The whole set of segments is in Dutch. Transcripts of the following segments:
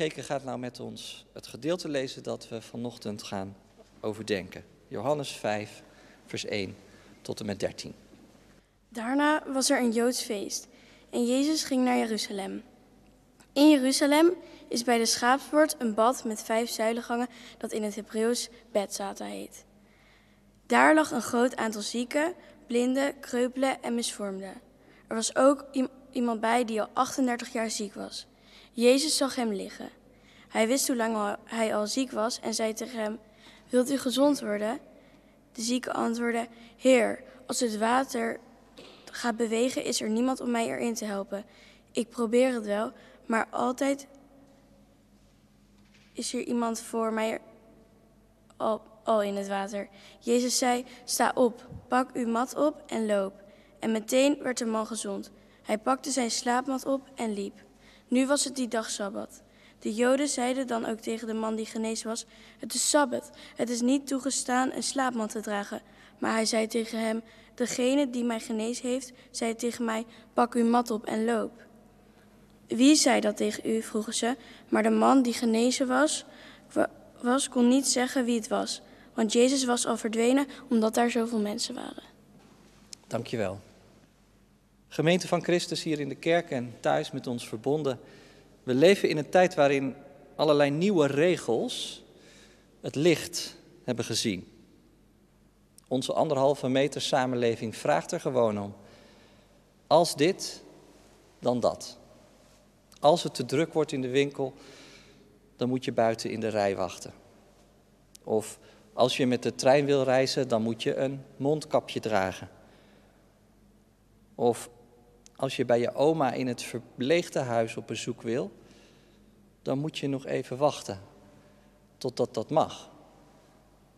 Geke gaat nou met ons het gedeelte lezen dat we vanochtend gaan overdenken. Johannes 5, vers 1 tot en met 13. Daarna was er een Joods feest en Jezus ging naar Jeruzalem. In Jeruzalem is bij de schaapspoort een bad met vijf zuilengangen dat in het Hebreeuws Bethzata heet. Daar lag een groot aantal zieken, blinden, kreupelen en misvormden. Er was ook iemand bij die al 38 jaar ziek was. Jezus zag hem liggen. Hij wist hoe lang hij al ziek was en zei tegen hem: Wilt u gezond worden? De zieke antwoordde: Heer, als het water gaat bewegen, is er niemand om mij erin te helpen. Ik probeer het wel, maar altijd is er iemand voor mij al, al in het water. Jezus zei: Sta op, pak uw mat op en loop. En meteen werd de man gezond. Hij pakte zijn slaapmat op en liep. Nu was het die dag Sabbat. De Joden zeiden dan ook tegen de man die genezen was: Het is Sabbat, het is niet toegestaan een slaapmat te dragen. Maar hij zei tegen hem: Degene die mij genezen heeft, zei tegen mij: Pak uw mat op en loop. Wie zei dat tegen u? vroegen ze. Maar de man die genezen was, was kon niet zeggen wie het was. Want Jezus was al verdwenen omdat daar zoveel mensen waren. Dankjewel. Gemeente van Christus hier in de kerk en thuis met ons verbonden. We leven in een tijd waarin allerlei nieuwe regels het licht hebben gezien. Onze anderhalve meter samenleving vraagt er gewoon om. Als dit, dan dat. Als het te druk wordt in de winkel, dan moet je buiten in de rij wachten. Of als je met de trein wil reizen, dan moet je een mondkapje dragen. Of als je bij je oma in het verpleegtehuis op bezoek wil, dan moet je nog even wachten totdat dat mag.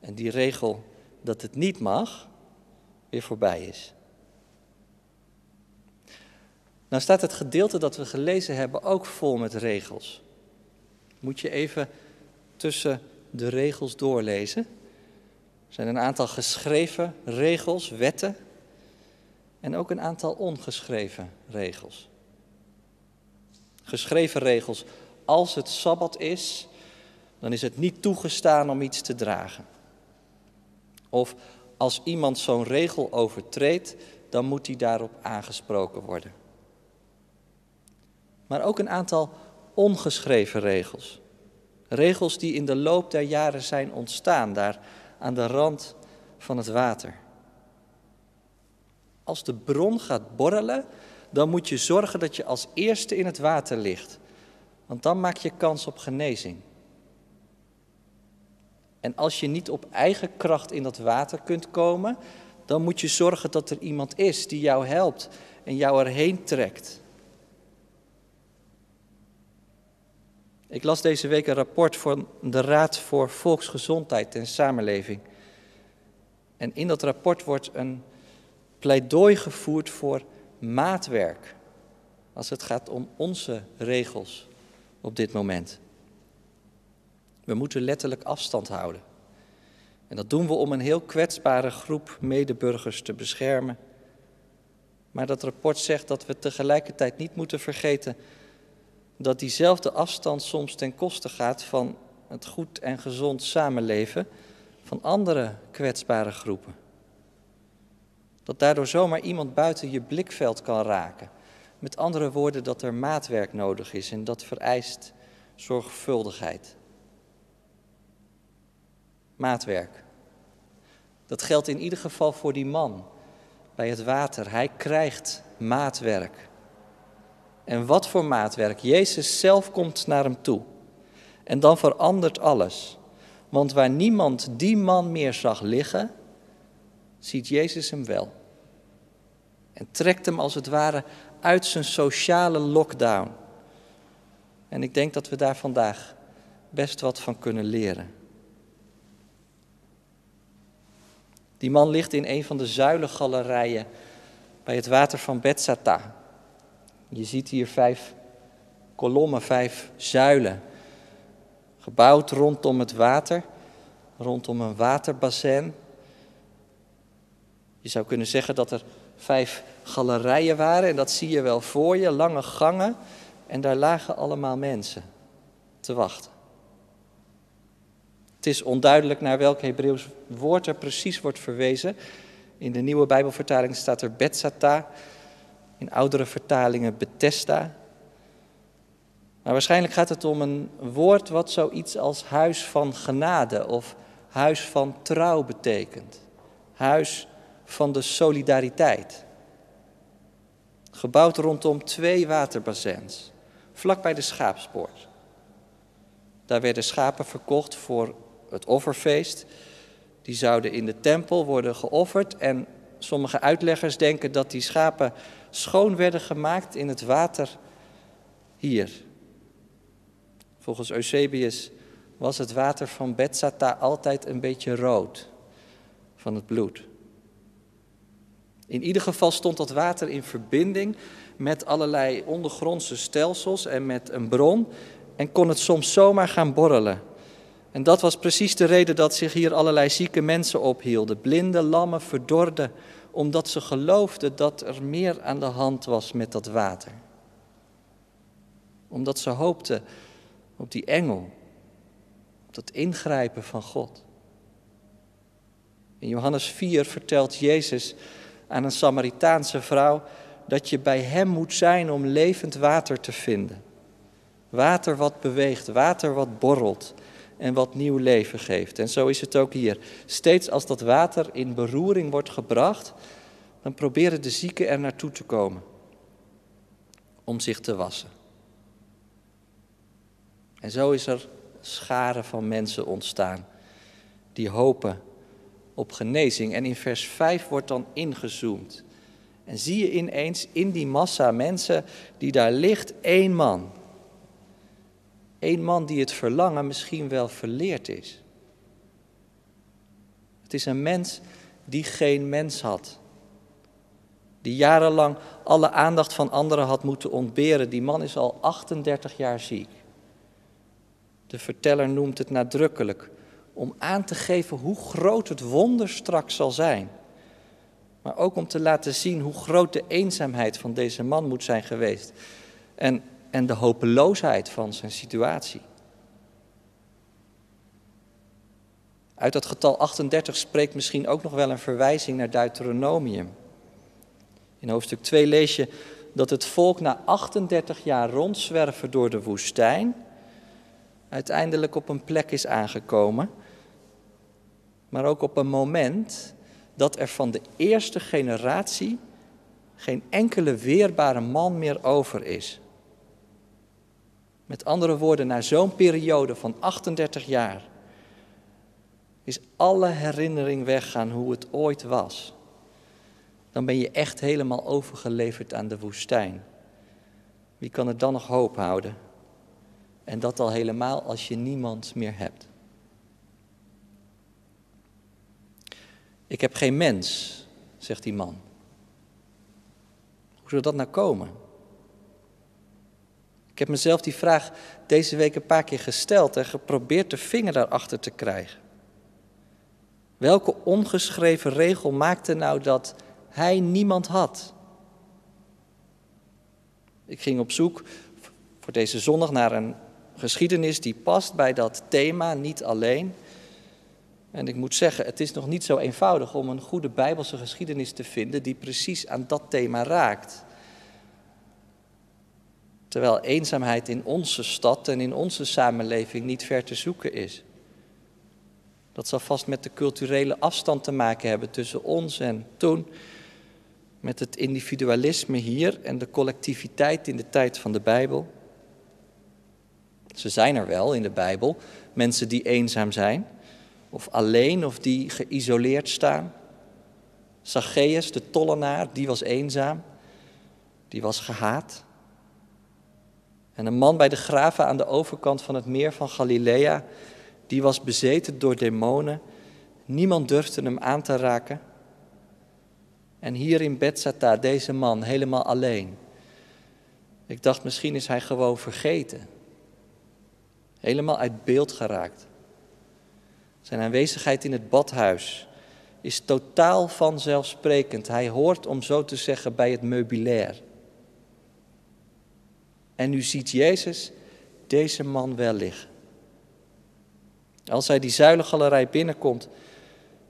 En die regel dat het niet mag, weer voorbij is. Nou staat het gedeelte dat we gelezen hebben ook vol met regels. Moet je even tussen de regels doorlezen. Er zijn een aantal geschreven regels, wetten, en ook een aantal ongeschreven regels. Geschreven regels, als het sabbat is, dan is het niet toegestaan om iets te dragen. Of als iemand zo'n regel overtreedt, dan moet hij daarop aangesproken worden. Maar ook een aantal ongeschreven regels. Regels die in de loop der jaren zijn ontstaan, daar aan de rand van het water. Als de bron gaat borrelen, dan moet je zorgen dat je als eerste in het water ligt. Want dan maak je kans op genezing. En als je niet op eigen kracht in dat water kunt komen, dan moet je zorgen dat er iemand is die jou helpt en jou erheen trekt. Ik las deze week een rapport van de Raad voor Volksgezondheid en Samenleving. En in dat rapport wordt een pleidooi gevoerd voor maatwerk. Als het gaat om onze regels op dit moment. We moeten letterlijk afstand houden. En dat doen we om een heel kwetsbare groep medeburgers te beschermen. Maar dat rapport zegt dat we tegelijkertijd niet moeten vergeten dat diezelfde afstand soms ten koste gaat van het goed en gezond samenleven van andere kwetsbare groepen. Dat daardoor zomaar iemand buiten je blikveld kan raken. Met andere woorden, dat er maatwerk nodig is en dat vereist zorgvuldigheid. Maatwerk. Dat geldt in ieder geval voor die man bij het water. Hij krijgt maatwerk. En wat voor maatwerk? Jezus zelf komt naar hem toe. En dan verandert alles. Want waar niemand die man meer zag liggen, ziet Jezus hem wel. En trekt hem als het ware uit zijn sociale lockdown. En ik denk dat we daar vandaag best wat van kunnen leren. Die man ligt in een van de zuilengalerijen bij het water van Betsata. Je ziet hier vijf kolommen, vijf zuilen. Gebouwd rondom het water, rondom een waterbassin. Je zou kunnen zeggen dat er vijf galerijen waren en dat zie je wel voor je, lange gangen. En daar lagen allemaal mensen. te wachten. Het is onduidelijk naar welk Hebreeuws woord er precies wordt verwezen. In de nieuwe Bijbelvertaling staat er Betsata, in oudere vertalingen Bethesda. Maar waarschijnlijk gaat het om een woord wat zoiets als huis van genade of huis van trouw betekent. Huis van de solidariteit. Gebouwd rondom twee waterbazins, vlakbij de schaapspoort. Daar werden schapen verkocht voor het offerfeest. Die zouden in de tempel worden geofferd. En sommige uitleggers denken dat die schapen schoon werden gemaakt in het water hier. Volgens Eusebius was het water van Betsata altijd een beetje rood van het bloed. In ieder geval stond dat water in verbinding met allerlei ondergrondse stelsels en met een bron en kon het soms zomaar gaan borrelen. En dat was precies de reden dat zich hier allerlei zieke mensen ophielden, blinde, lammen, verdorden, omdat ze geloofden dat er meer aan de hand was met dat water. Omdat ze hoopten op die engel, op dat ingrijpen van God. In Johannes 4 vertelt Jezus aan een Samaritaanse vrouw dat je bij Hem moet zijn om levend water te vinden. Water wat beweegt, water wat borrelt en wat nieuw leven geeft. En zo is het ook hier. Steeds als dat water in beroering wordt gebracht, dan proberen de zieken er naartoe te komen om zich te wassen. En zo is er scharen van mensen ontstaan die hopen op genezing. En in vers 5 wordt dan ingezoomd. En zie je ineens in die massa mensen die daar ligt één man. Eén man die het verlangen misschien wel verleerd is. Het is een mens die geen mens had. Die jarenlang alle aandacht van anderen had moeten ontberen. Die man is al 38 jaar ziek. De verteller noemt het nadrukkelijk om aan te geven hoe groot het wonder straks zal zijn. Maar ook om te laten zien hoe groot de eenzaamheid van deze man moet zijn geweest. En, en de hopeloosheid van zijn situatie. Uit dat getal 38 spreekt misschien ook nog wel een verwijzing naar Deuteronomium. In hoofdstuk 2 lees je dat het volk na 38 jaar rondzwerven door de woestijn uiteindelijk op een plek is aangekomen, maar ook op een moment dat er van de eerste generatie geen enkele weerbare man meer over is. Met andere woorden, na zo'n periode van 38 jaar is alle herinnering weggaan hoe het ooit was. Dan ben je echt helemaal overgeleverd aan de woestijn. Wie kan er dan nog hoop houden? En dat al helemaal als je niemand meer hebt. Ik heb geen mens, zegt die man. Hoe zou dat nou komen? Ik heb mezelf die vraag deze week een paar keer gesteld en geprobeerd de vinger daarachter te krijgen. Welke ongeschreven regel maakte nou dat hij niemand had? Ik ging op zoek voor deze zondag naar een geschiedenis die past bij dat thema, niet alleen. En ik moet zeggen, het is nog niet zo eenvoudig om een goede Bijbelse geschiedenis te vinden die precies aan dat thema raakt. Terwijl eenzaamheid in onze stad en in onze samenleving niet ver te zoeken is. Dat zal vast met de culturele afstand te maken hebben tussen ons en toen. Met het individualisme hier en de collectiviteit in de tijd van de Bijbel. Ze zijn er wel in de Bijbel, mensen die eenzaam zijn, of alleen of die geïsoleerd staan. Zacchaeus, de tollenaar, die was eenzaam, die was gehaat. En een man bij de graven aan de overkant van het meer van Galilea, die was bezeten door demonen. Niemand durfde hem aan te raken. En hier in Bethsata, deze man, helemaal alleen. Ik dacht, misschien is hij gewoon vergeten. Helemaal uit beeld geraakt. Zijn aanwezigheid in het badhuis is totaal vanzelfsprekend. Hij hoort, om zo te zeggen, bij het meubilair. En nu ziet Jezus deze man wel liggen. Als hij die zuilengalerij binnenkomt,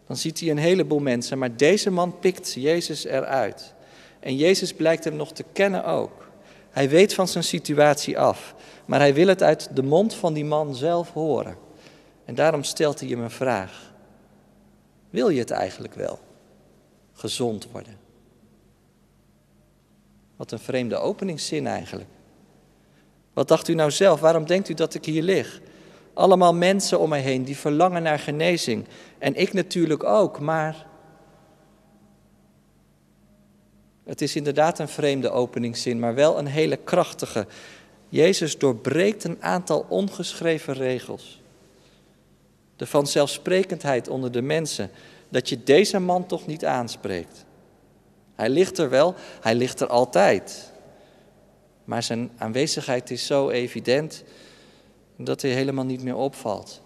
dan ziet hij een heleboel mensen, maar deze man pikt Jezus eruit. En Jezus blijkt hem nog te kennen ook. Hij weet van zijn situatie af, maar hij wil het uit de mond van die man zelf horen. En daarom stelt hij hem een vraag. Wil je het eigenlijk wel? Gezond worden. Wat een vreemde openingszin eigenlijk. Wat dacht u nou zelf? Waarom denkt u dat ik hier lig? Allemaal mensen om mij heen die verlangen naar genezing. En ik natuurlijk ook, maar. Het is inderdaad een vreemde openingszin, maar wel een hele krachtige. Jezus doorbreekt een aantal ongeschreven regels. De vanzelfsprekendheid onder de mensen, dat je deze man toch niet aanspreekt. Hij ligt er wel, hij ligt er altijd. Maar zijn aanwezigheid is zo evident dat hij helemaal niet meer opvalt.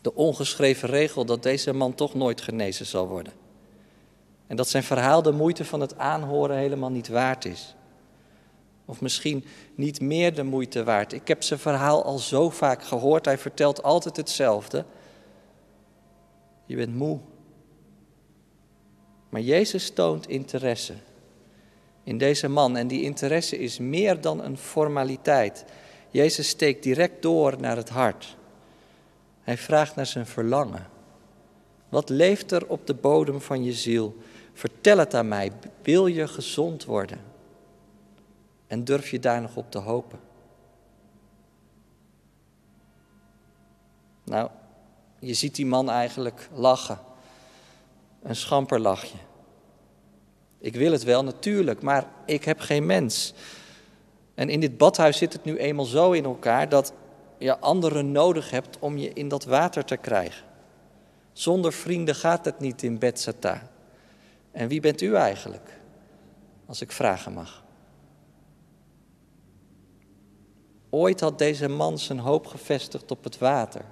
De ongeschreven regel dat deze man toch nooit genezen zal worden. En dat zijn verhaal de moeite van het aanhoren helemaal niet waard is. Of misschien niet meer de moeite waard. Ik heb zijn verhaal al zo vaak gehoord. Hij vertelt altijd hetzelfde. Je bent moe. Maar Jezus toont interesse in deze man. En die interesse is meer dan een formaliteit. Jezus steekt direct door naar het hart. Hij vraagt naar zijn verlangen. Wat leeft er op de bodem van je ziel? Vertel het aan mij. Wil je gezond worden? En durf je daar nog op te hopen? Nou, je ziet die man eigenlijk lachen. Een schamper lachje. Ik wil het wel, natuurlijk, maar ik heb geen mens. En in dit badhuis zit het nu eenmaal zo in elkaar dat je anderen nodig hebt om je in dat water te krijgen. Zonder vrienden gaat het niet in Betsata. En wie bent u eigenlijk, als ik vragen mag? Ooit had deze man zijn hoop gevestigd op het water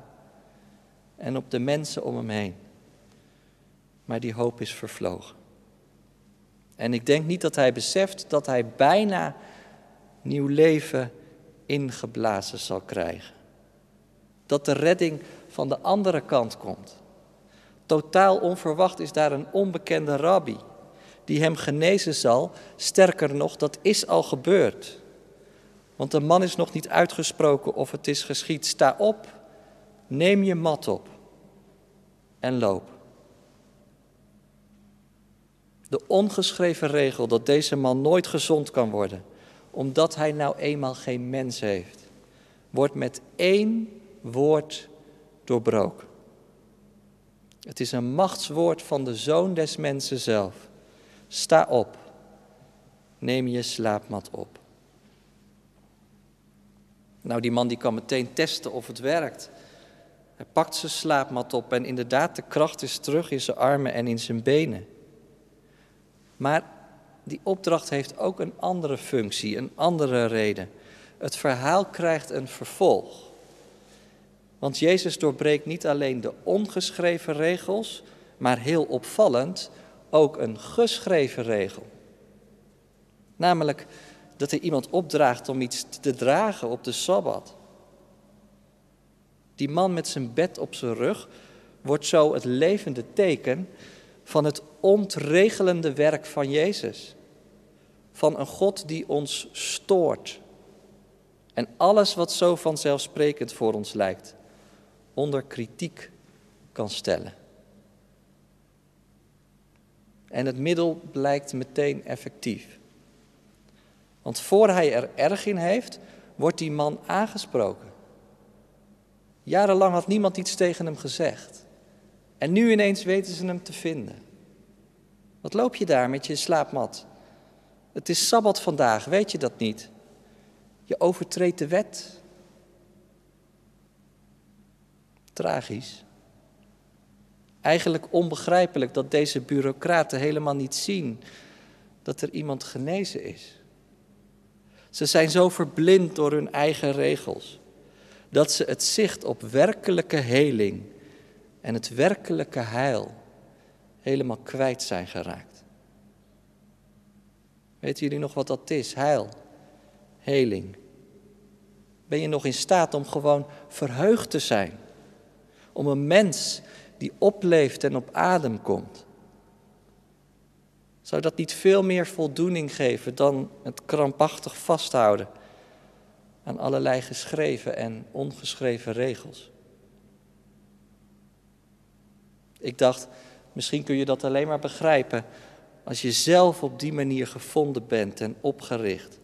en op de mensen om hem heen. Maar die hoop is vervlogen. En ik denk niet dat hij beseft dat hij bijna nieuw leven ingeblazen zal krijgen. Dat de redding van de andere kant komt. Totaal onverwacht is daar een onbekende rabbi die hem genezen zal. Sterker nog, dat is al gebeurd. Want de man is nog niet uitgesproken of het is geschied. Sta op, neem je mat op en loop. De ongeschreven regel dat deze man nooit gezond kan worden, omdat hij nou eenmaal geen mens heeft, wordt met één woord doorbroken. Het is een machtswoord van de zoon des mensen zelf. Sta op, neem je slaapmat op. Nou, die man die kan meteen testen of het werkt. Hij pakt zijn slaapmat op en inderdaad, de kracht is terug in zijn armen en in zijn benen. Maar die opdracht heeft ook een andere functie, een andere reden. Het verhaal krijgt een vervolg. Want Jezus doorbreekt niet alleen de ongeschreven regels, maar heel opvallend ook een geschreven regel. Namelijk dat hij iemand opdraagt om iets te dragen op de Sabbat. Die man met zijn bed op zijn rug wordt zo het levende teken van het ontregelende werk van Jezus. Van een God die ons stoort. En alles wat zo vanzelfsprekend voor ons lijkt, onder kritiek kan stellen. En het middel blijkt meteen effectief. Want voor hij er erg in heeft, wordt die man aangesproken. Jarenlang had niemand iets tegen hem gezegd. En nu ineens weten ze hem te vinden. Wat loop je daar met je slaapmat? Het is sabbat vandaag, weet je dat niet? Je overtreedt de wet. Tragisch. Eigenlijk onbegrijpelijk dat deze bureaucraten helemaal niet zien dat er iemand genezen is. Ze zijn zo verblind door hun eigen regels dat ze het zicht op werkelijke heling en het werkelijke heil helemaal kwijt zijn geraakt. Weten jullie nog wat dat is? Heil, heling, Ben je nog in staat om gewoon verheugd te zijn? Om een mens die opleeft en op adem komt? Zou dat niet veel meer voldoening geven dan het krampachtig vasthouden aan allerlei geschreven en ongeschreven regels? Ik dacht, misschien kun je dat alleen maar begrijpen als je zelf op die manier gevonden bent en opgericht.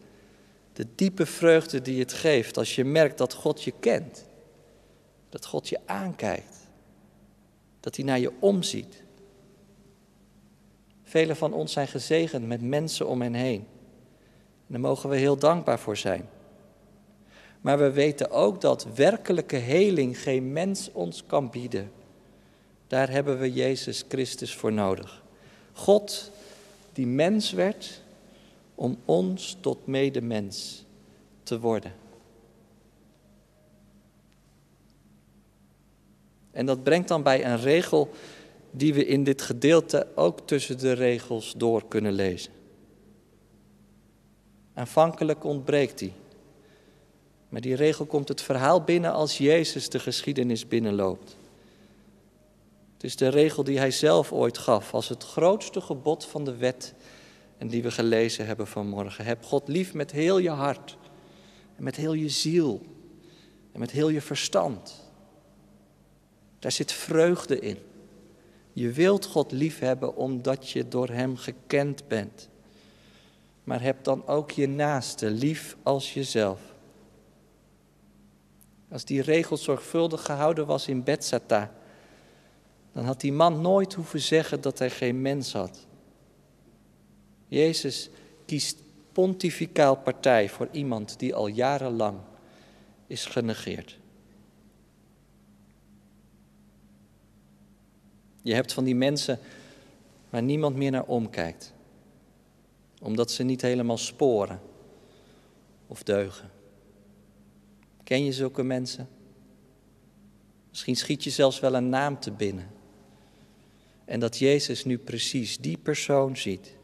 De diepe vreugde die het geeft als je merkt dat God je kent. Dat God je aankijkt. Dat hij naar je omziet. Velen van ons zijn gezegend met mensen om hen heen. En daar mogen we heel dankbaar voor zijn. Maar we weten ook dat werkelijke heling geen mens ons kan bieden. Daar hebben we Jezus Christus voor nodig. God die mens werd om ons tot medemens te worden. En dat brengt dan bij een regel die we in dit gedeelte ook tussen de regels door kunnen lezen. Aanvankelijk ontbreekt die. Maar die regel komt het verhaal binnen als Jezus de geschiedenis binnenloopt. Het is de regel die hij zelf ooit gaf als het grootste gebod van de wet en die we gelezen hebben vanmorgen. Heb God lief met heel je hart met heel je ziel en met heel je verstand. Daar zit vreugde in. Je wilt God lief hebben omdat je door Hem gekend bent. Maar heb dan ook je naaste lief als jezelf. Als die regel zorgvuldig gehouden was in Betsata, dan had die man nooit hoeven zeggen dat hij geen mens had. Jezus kiest pontificaal partij voor iemand die al jarenlang is genegeerd. Je hebt van die mensen waar niemand meer naar omkijkt, omdat ze niet helemaal sporen of deugen. Ken je zulke mensen? Misschien schiet je zelfs wel een naam te binnen. En dat Jezus nu precies die persoon ziet.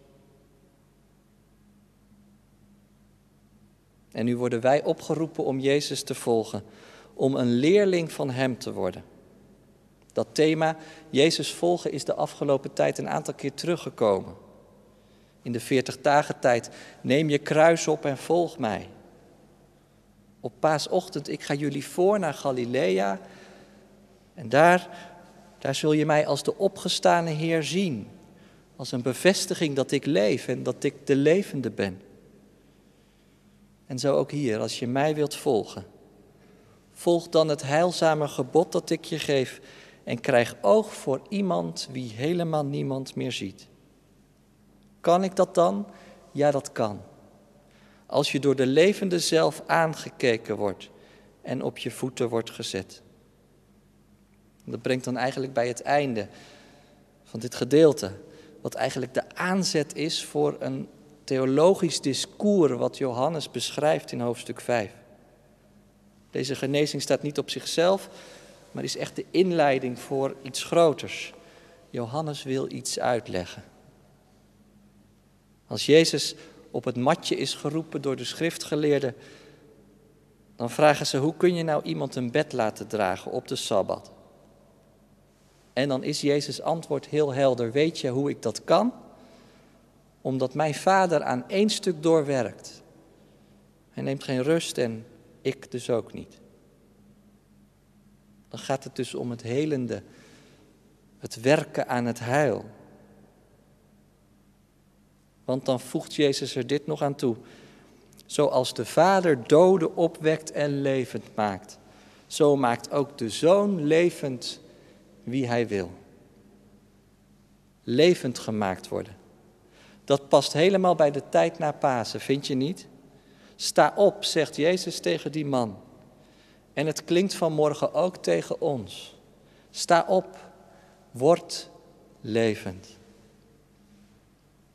En nu worden wij opgeroepen om Jezus te volgen, om een leerling van Hem te worden. Dat thema, Jezus volgen, is de afgelopen tijd een aantal keer teruggekomen. In de 40 dagen tijd, neem je kruis op en volg mij. Op paasochtend, ik ga jullie voor naar Galilea. En daar, daar zul je mij als de opgestane Heer zien. Als een bevestiging dat ik leef en dat ik de levende ben. En zo ook hier, als je mij wilt volgen. Volg dan het heilzame gebod dat ik je geef en krijg oog voor iemand wie helemaal niemand meer ziet. Kan ik dat dan? Ja, dat kan. Als je door de levende zelf aangekeken wordt en op je voeten wordt gezet. Dat brengt dan eigenlijk bij het einde van dit gedeelte, wat eigenlijk de aanzet is voor een theologisch discours wat Johannes beschrijft in hoofdstuk 5. Deze genezing staat niet op zichzelf, maar is echt de inleiding voor iets groters. Johannes wil iets uitleggen. Als Jezus op het matje is geroepen door de schriftgeleerden, dan vragen ze: hoe kun je nou iemand een bed laten dragen op de sabbat? En dan is Jezus' antwoord heel helder: Weet je hoe ik dat kan? Omdat mijn vader aan één stuk doorwerkt. Hij neemt geen rust en ik dus ook niet. Dan gaat het dus om het helende, het werken aan het heil. Want dan voegt Jezus er dit nog aan toe. Zoals de Vader doden opwekt en levend maakt, zo maakt ook de Zoon levend wie hij wil. Levend gemaakt worden. Dat past helemaal bij de tijd na Pasen, vind je niet? Sta op, zegt Jezus tegen die man. En het klinkt vanmorgen ook tegen ons. Sta op, word levend.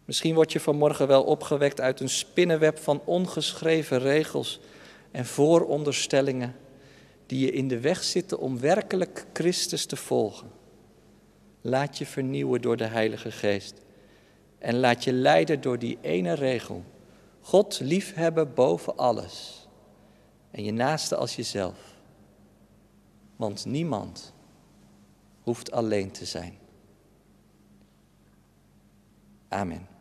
Misschien word je vanmorgen wel opgewekt uit een spinnenweb van ongeschreven regels en vooronderstellingen die je in de weg zitten om werkelijk Christus te volgen. Laat je vernieuwen door de Heilige Geest en laat je leiden door die ene regel. God liefhebben boven alles en je naaste als jezelf. Want niemand hoeft alleen te zijn. Amen.